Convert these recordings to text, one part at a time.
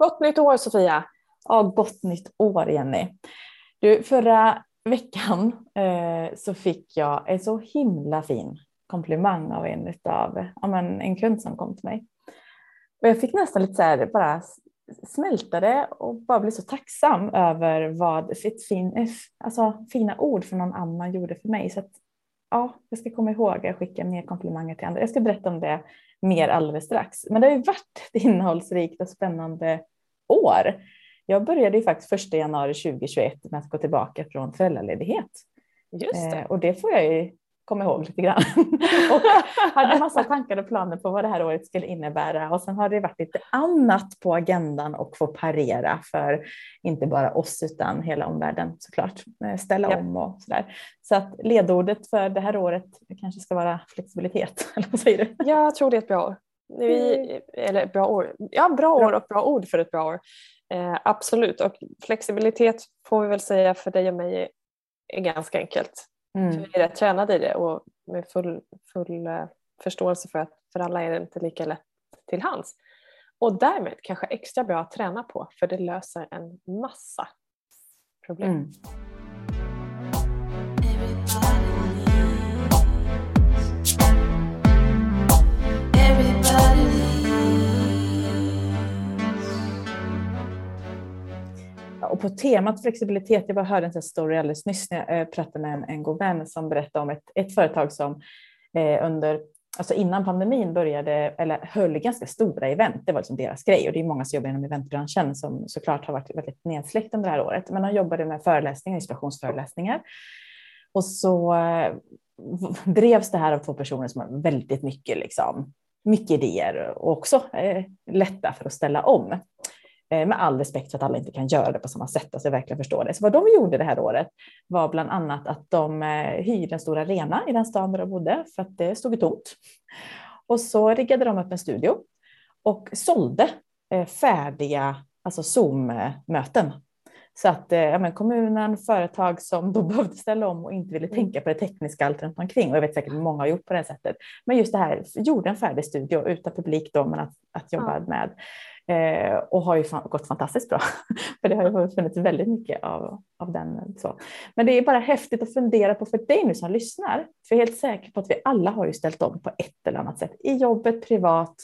Gott nytt år Sofia! Ja, gott nytt år Jenny. Du, förra veckan eh, så fick jag en så himla fin komplimang av en utav, ja, men en kund som kom till mig. Och jag fick nästan lite så här bara smälta det och bara bli så tacksam över vad sitt fin, alltså, fina ord från någon annan gjorde för mig. Så att, ja, jag ska komma ihåg att skicka mer komplimanger till andra. Jag ska berätta om det mer alldeles strax. Men det har ju varit ett innehållsrikt och spännande år. Jag började ju faktiskt första januari 2021 med att gå tillbaka från föräldraledighet. Just det. Eh, och det får jag ju komma ihåg lite grann. och hade massa tankar och planer på vad det här året skulle innebära. Och sen har det varit lite annat på agendan och få parera för inte bara oss utan hela omvärlden såklart. Eh, ställa ja. om och sådär. Så att ledordet för det här året kanske ska vara flexibilitet. Eller vad säger du? Jag tror det är ett bra år. Vi, eller bra år. Ja, bra år och bra ord för ett bra år. Eh, absolut, och flexibilitet får vi väl säga för dig och mig är ganska enkelt. Mm. vi är rätt tränade i det och med full, full uh, förståelse för att för alla är det inte lika lätt till hands. Och därmed kanske extra bra att träna på för det löser en massa problem. Mm. Och på temat flexibilitet, jag bara hörde en story alldeles nyss när jag eh, pratade med en, en god vän som berättade om ett, ett företag som eh, under Alltså innan pandemin började, eller höll ganska stora event, det var liksom deras grej och det är många som jobbar inom eventbranschen som såklart har varit väldigt nedsläckt under det här året. Men de jobbade med föreläsningar, inspirationsföreläsningar. Och så eh, drevs det här av två personer som har väldigt mycket, liksom, mycket idéer och också eh, lätta för att ställa om. Eh, med all respekt för att alla inte kan göra det på samma sätt, alltså jag verkligen förstår det. Så vad de gjorde det här året var bland annat att de eh, hyrde en stor arena i den stan där de bodde för att det stod tomt. Och så riggade de upp en studio och sålde eh, färdiga alltså Zoom-möten. Så att ja, men kommunen, företag som då behövde ställa om och inte ville mm. tänka på det tekniska allt runt omkring. Och jag vet säkert många har gjort på det sättet. Men just det här, gjorde en färdig studio utan publik då, men att, att jobba ja. med. Eh, och har ju gått fantastiskt bra. för det har ju funnits väldigt mycket av, av den. Så. Men det är bara häftigt att fundera på för dig nu som lyssnar. För jag är helt säker på att vi alla har ju ställt om på ett eller annat sätt. I jobbet, privat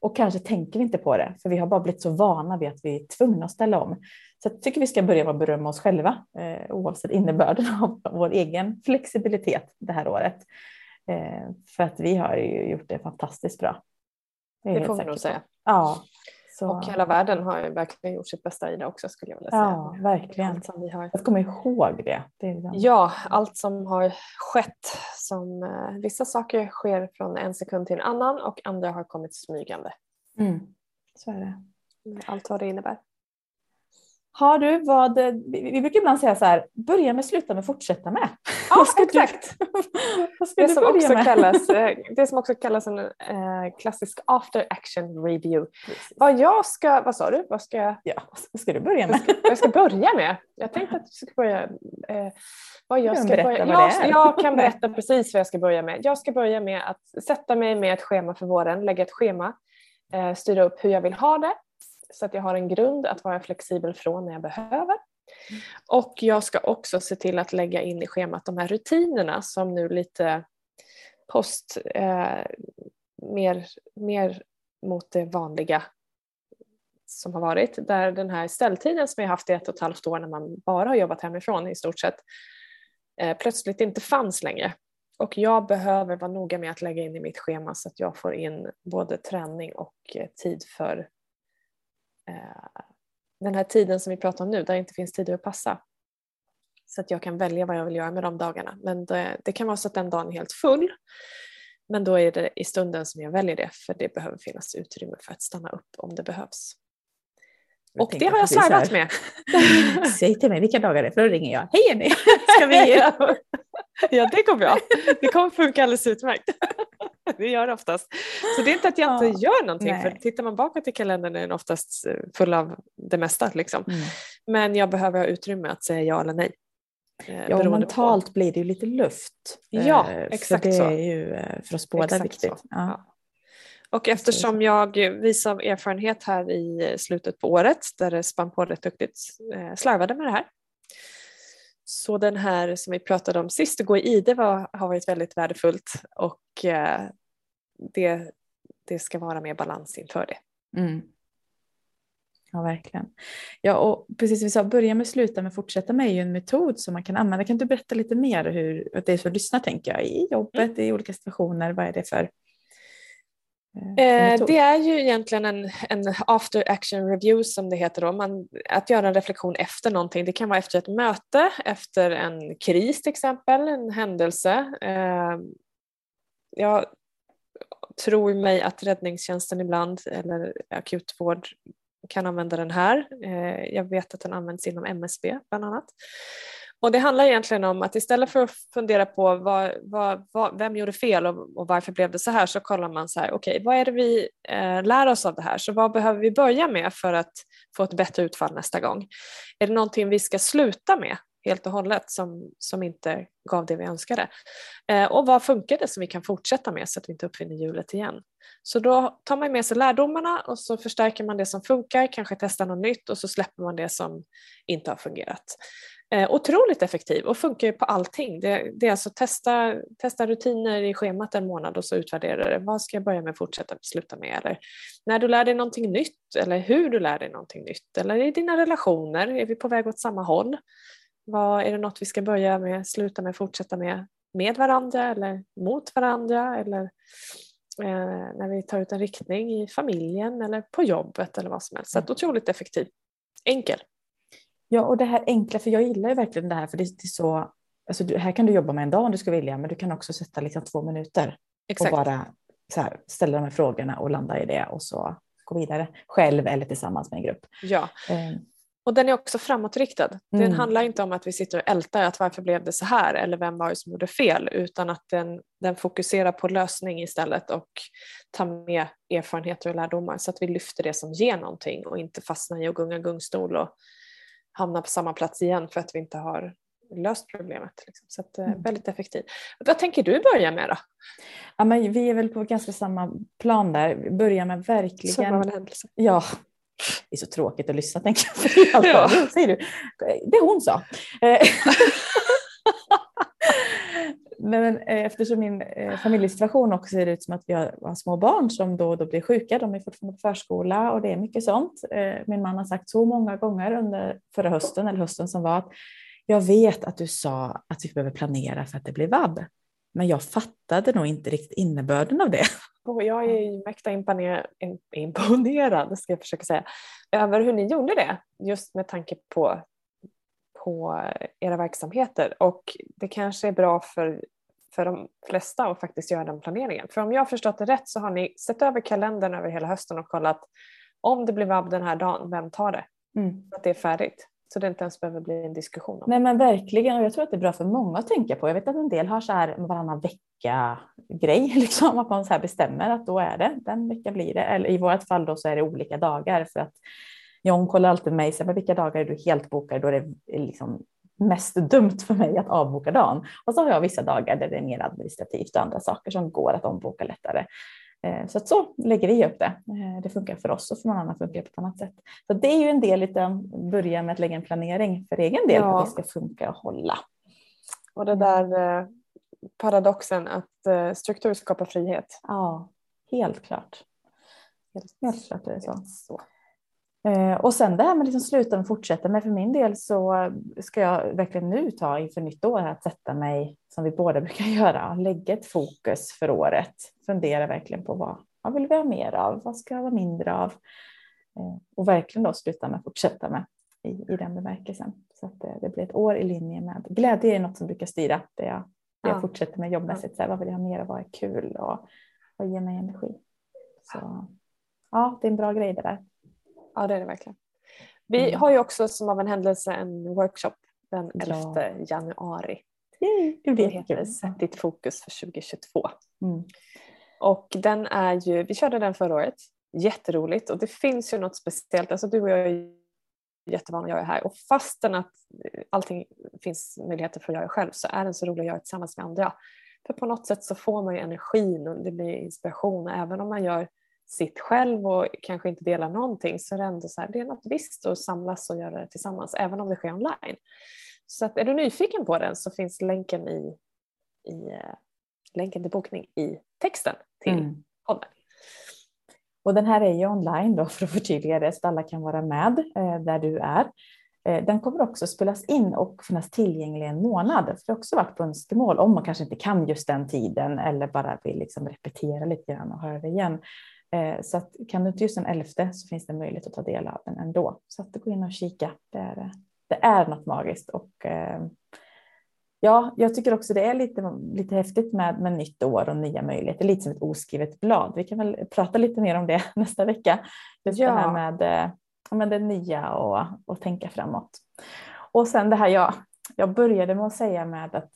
och kanske tänker vi inte på det. För vi har bara blivit så vana vid att vi är tvungna att ställa om. Så jag tycker vi ska börja med att berömma oss själva eh, oavsett innebörden av vår egen flexibilitet det här året. Eh, för att vi har ju gjort det fantastiskt bra. Det, det får vi nog säga. Ja, så. Och hela världen har verkligen gjort sitt bästa i det också skulle jag vilja säga. Ja, verkligen. Allt som vi har... Jag kommer ihåg det. det den... Ja, allt som har skett. Som, eh, vissa saker sker från en sekund till en annan och andra har kommit smygande. Mm. Så är det. Allt vad det innebär. Har du vad, vi brukar ibland säga så här, börja med, sluta med, fortsätta med. Ja, ska exakt. Ska det, som också med? Kallas, eh, det som också kallas en eh, klassisk after action review. Precis. Vad jag ska, vad sa du? Vad ska, ja, vad ska du börja med? Vad jag ska börja med? Jag tänkte att du ska börja eh, vad jag ska börja jag, jag kan berätta precis vad jag ska börja med. Jag ska börja med att sätta mig med ett schema för våren, lägga ett schema, eh, styra upp hur jag vill ha det så att jag har en grund att vara flexibel från när jag behöver. Och jag ska också se till att lägga in i schemat de här rutinerna som nu lite post eh, mer, mer mot det vanliga som har varit. Där den här ställtiden som har haft i ett och ett halvt år när man bara har jobbat hemifrån i stort sett eh, plötsligt inte fanns längre. Och jag behöver vara noga med att lägga in i mitt schema så att jag får in både träning och eh, tid för den här tiden som vi pratar om nu där det inte finns tid att passa. Så att jag kan välja vad jag vill göra med de dagarna. Men det, det kan vara så att den dagen är helt full. Men då är det i stunden som jag väljer det för det behöver finnas utrymme för att stanna upp om det behövs. Jag och det har jag slarvat med. Säg till mig vilka dagar det är för då ringer jag. Hej Jenny! Ska vi... ja det går bra. Det kommer funka alldeles utmärkt. det gör det oftast. Så det är inte att jag inte gör någonting, Nej. för tittar man bakåt i kalendern är den oftast eh, full av det mesta. Liksom. Mm. Men jag behöver ha utrymme att säga ja eller nej. Eh, ja, mentalt på. blir det ju lite luft. Ja, exakt för det så. är ju för oss båda exakt viktigt. Ja. Ja. Och eftersom jag vis av erfarenhet här i slutet på året där det spann på rätt duktigt eh, slarvade med det här. Så den här som vi pratade om sist, att gå i ide, var, har varit väldigt värdefullt och eh, det, det ska vara mer balans inför det. Mm. Ja, verkligen. Ja, och precis som vi sa, börja med sluta med fortsätta med är ju en metod som man kan använda. Kan du berätta lite mer hur det är för lyssnar tänker jag, i jobbet, mm. i olika situationer, vad är det för Eh, det är ju egentligen en, en after action review som det heter då. Man, att göra en reflektion efter någonting. Det kan vara efter ett möte, efter en kris till exempel, en händelse. Eh, jag tror mig att räddningstjänsten ibland, eller akutvård, kan använda den här. Eh, jag vet att den används inom MSB bland annat. Och det handlar egentligen om att istället för att fundera på vad, vad, vad, vem gjorde fel och, och, varför blev det så här så kollar man så här, okej okay, vad är det vi eh, lär oss av det här? Så vad behöver vi börja med för att få ett bättre utfall nästa gång? Är det någonting vi ska sluta med helt och hållet som, som inte gav det vi önskade? Eh, och vad funkade som vi kan fortsätta med så att vi inte uppfinner hjulet igen? Så då tar man med sig lärdomarna och så förstärker man det som funkar, kanske testar något nytt och så släpper man det som inte har fungerat. Eh, otroligt effektiv och funkar ju på allting. Det, det är alltså testa, testa rutiner i schemat en månad och så utvärdera det. Vad ska jag börja med, fortsätta, sluta med? Eller när du lär dig någonting nytt eller hur du lär dig någonting nytt. Eller i dina relationer, är vi på väg åt samma håll? Vad, är det något vi ska börja med, sluta med, fortsätta med med varandra eller mot varandra? Eller eh, när vi tar ut en riktning i familjen eller på jobbet eller vad som helst. Så att otroligt effektiv. Enkel. Ja, och det här enkla, för jag gillar ju verkligen det här, för det, det är så, alltså du, här kan du jobba med en dag om du ska vilja, men du kan också sätta liksom två minuter Exakt. och bara här, ställa de här frågorna och landa i det och så gå vidare själv eller tillsammans med en grupp. Ja. Och den är också framåtriktad. Den mm. handlar inte om att vi sitter och ältar att varför blev det så här eller vem var det som gjorde fel utan att den, den fokuserar på lösning istället och tar med erfarenheter och lärdomar så att vi lyfter det som ger någonting och inte fastnar i att gunga gungstol och hamna på samma plats igen för att vi inte har löst problemet. Liksom. Så att, eh, mm. väldigt effektivt. Vad tänker du börja med då? Ja, men vi är väl på ganska samma plan där. Börja med verkligen... Som av en händelse. Ja. Det är så tråkigt att lyssna tänker jag. ja. Säger du? Det hon sa. Eh, men eh, eftersom min eh, familjesituation också ser ut som att vi har, små barn som då och då blir sjuka, de är fortfarande på förskola och det är mycket sånt. Min man har sagt så många gånger under förra hösten eller hösten som var att jag vet att du sa att vi behöver planera för att det blir vab. Men jag fattade nog inte riktigt innebörden av det. Jag är mäkta imponerad, ska jag försöka säga, över hur ni gjorde det. Just med tanke på på era verksamheter och det kanske är bra för, för de flesta att faktiskt göra den planeringen. För om jag har förstått det rätt så har ni sett över kalendern över hela hösten och kollat om det blir vab den här dagen, vem tar det? Mm. Att det är färdigt. Så det inte ens behöver bli en diskussion om. Nej men verkligen och jag tror att det är bra för många att tänka på. Jag vet att en del har så här varannan vecka grej, liksom, att man så här bestämmer att då är det, den veckan blir det. Eller i vårt fall då så är det olika dagar för att John kollar alltid mig, så vilka dagar är du helt bokad? Då är det eh, liksom mest dumt för mig att avboka dagen. Och så har jag vissa dagar där det är mer administrativt och andra saker som går att omboka lättare. Eh, så att så lägger vi upp det. Eh, det funkar för oss och för någon annan funkar det på ett annat sätt. Så det är ju en del lite börja med att lägga en planering för egen del ja. för att det ska funka och hålla. Och det där eh, paradoxen att struktur skapar frihet. Ja, helt klart. Helt, helt klart är det så. så. Eh, och sen det här med liksom sluta och fortsätta. Men för min del så ska jag verkligen nu ta inför nytt år att sätta mig som vi båda brukar göra. Lägga ett fokus för året. Fundera verkligen på vad, vad vill vi ha mer av? Vad ska jag vara mindre av? Eh, och verkligen då sluta med fortsätta med i, i den bemärkelsen. Så att det, det blir ett år i linje med glädje är något som brukar styra det jag, det jag fortsätter med jobbmässigt. Så här, vad vill jag ha mer av? Vad är kul och vad ger mig energi? Så ja, det är en bra grej det där. Ja det är det verkligen. Vi mm. har ju också som av en händelse en workshop den 11 ja. januari. Yay, det heter Sätt ditt fokus för 2022. Mm. Och den är ju, vi körde den förra året, jätteroligt och det finns ju något speciellt, alltså du och jag är jättevana att göra här och fastän att allting finns möjligheter för att göra själv så är den så rolig att göra tillsammans med andra. För på något sätt så får man ju energin och det blir inspiration även om man gör sitt själv och kanske inte delar någonting så är det ändå så här, det är något visst att samlas och göra det tillsammans även om det sker online. Så att är du nyfiken på den så finns länken, i, i, eh, länken till bokning i texten till mm. podden. Och den här är ju online då för att förtydliga det så alla kan vara med eh, där du är. Eh, den kommer också spelas in och finnas tillgänglig en månad. För det har också varit på önskemål om man kanske inte kan just den tiden eller bara vill liksom repetera lite grann och höra det igen. Eh, så att, kan du inte just den elfte så finns det möjlighet att ta del av den ändå. Så att gå in och kika. Det är, det är något magiskt och ja, jag tycker också det är lite, lite häftigt med, med nytt år och nya möjligheter, lite som ett oskrivet blad. Vi kan väl prata lite mer om det nästa vecka. Just ja. det här med, eh, med det nya och, och tänka framåt. Och sen det här jag, jag började med att säga med att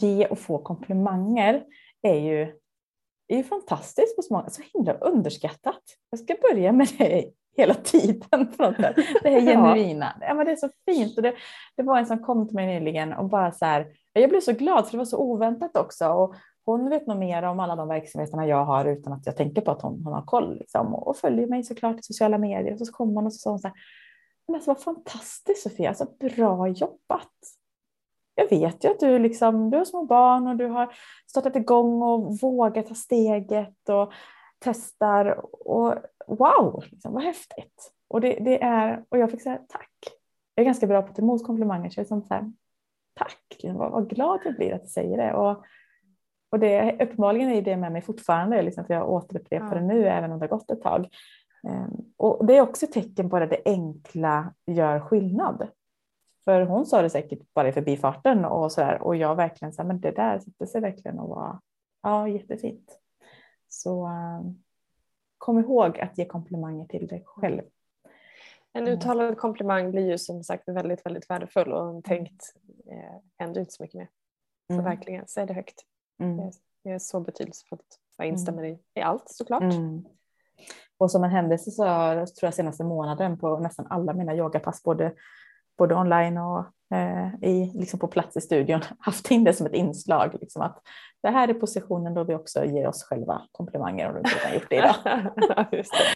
ge och få komplimanger är ju, är ju fantastiskt på så många, så himla underskattat. Jag ska börja med det hela tiden. På något sätt. Det här genuina. Ja. men det är så fint. Och det, det var en som kom till mig nyligen och bara så här, jag blev så glad för det var så oväntat också. Och hon vet nog mer om alla de verksamheterna jag har utan att jag tänker på att hon, hon har koll. Liksom. Och, följer mig såklart i sociala medier. Och så kommer hon och så sa hon så här, men alltså vad fantastiskt Sofia, alltså, bra jobbat. Jag vet ju att du, liksom, du har små barn och du har startat igång och vågat ta steget och testar. Och wow, liksom, vad häftigt. Och, det, det, är, och jag fick säga tack. Jag är ganska bra på att ta emot komplimanger. Så jag är som så här, tack, liksom, vad, vad, glad jag blir att du säger det. Och, och det, uppenbarligen är det med mig fortfarande, liksom, för jag återupprepar det nu även om det har gått ett tag. Um, och det är också ett tecken på att det enkla gör skillnad. För hon sa det säkert bara i förbifarten och så där, och jag verkligen sa men det där sätter sig verkligen och var ja, jättefint. Så um, kom ihåg att ge komplimanger till dig själv. En mm. uttalad komplimang blir ju som sagt väldigt, väldigt värdefull och en tänkt eh, händer inte så mycket mer. Så mm. verkligen, säg det högt. Mm. Det, det, är så betydelsefullt. Jag mm. instämmer i, i allt såklart. Mm. Och som en händelse så tror jag senaste månaden på nästan alla mina yogapass, både, både online och eh, i, liksom på plats i studion, haft in det som ett inslag. Liksom att det här är positionen då vi också ger oss själva komplimanger om du inte har gjort det idag. Just det.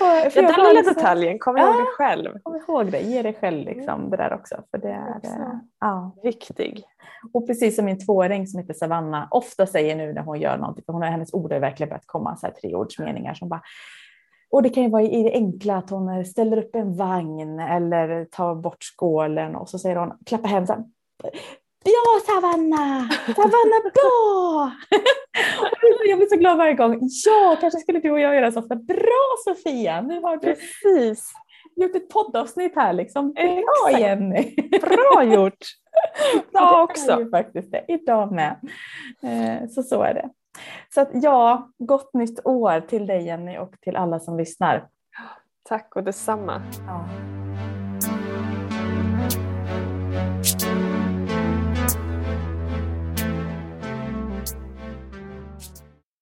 Ja, den lilla liksom, detaljen, kom ihåg det själv. Kom ihåg det, ge dig själv liksom, det där också. För det är eh, ja. viktig. Och precis som min tvååring som heter Savanna ofta säger nu när hon gör någonting, för hon hennes ord har verkligen börjat komma så här treordsmeningar som bara och det kan ju vara i det enkla att hon ställer upp en vagn eller tar bort skålen och så säger hon, klappar hem så här, Bra Savanna! Savanna bra! jag blir så glad varje gång. Ja, kanske skulle du och jag göra så ofta. Bra Sofia! Nu har du Precis. gjort ett poddavsnitt här liksom. Bra Jenny! Bra gjort! Bra också. Det faktiskt det. Idag med. Eh, så så är det. Så att ja, gott nytt år till dig Jenny och till alla som lyssnar. Tack och detsamma. Ja.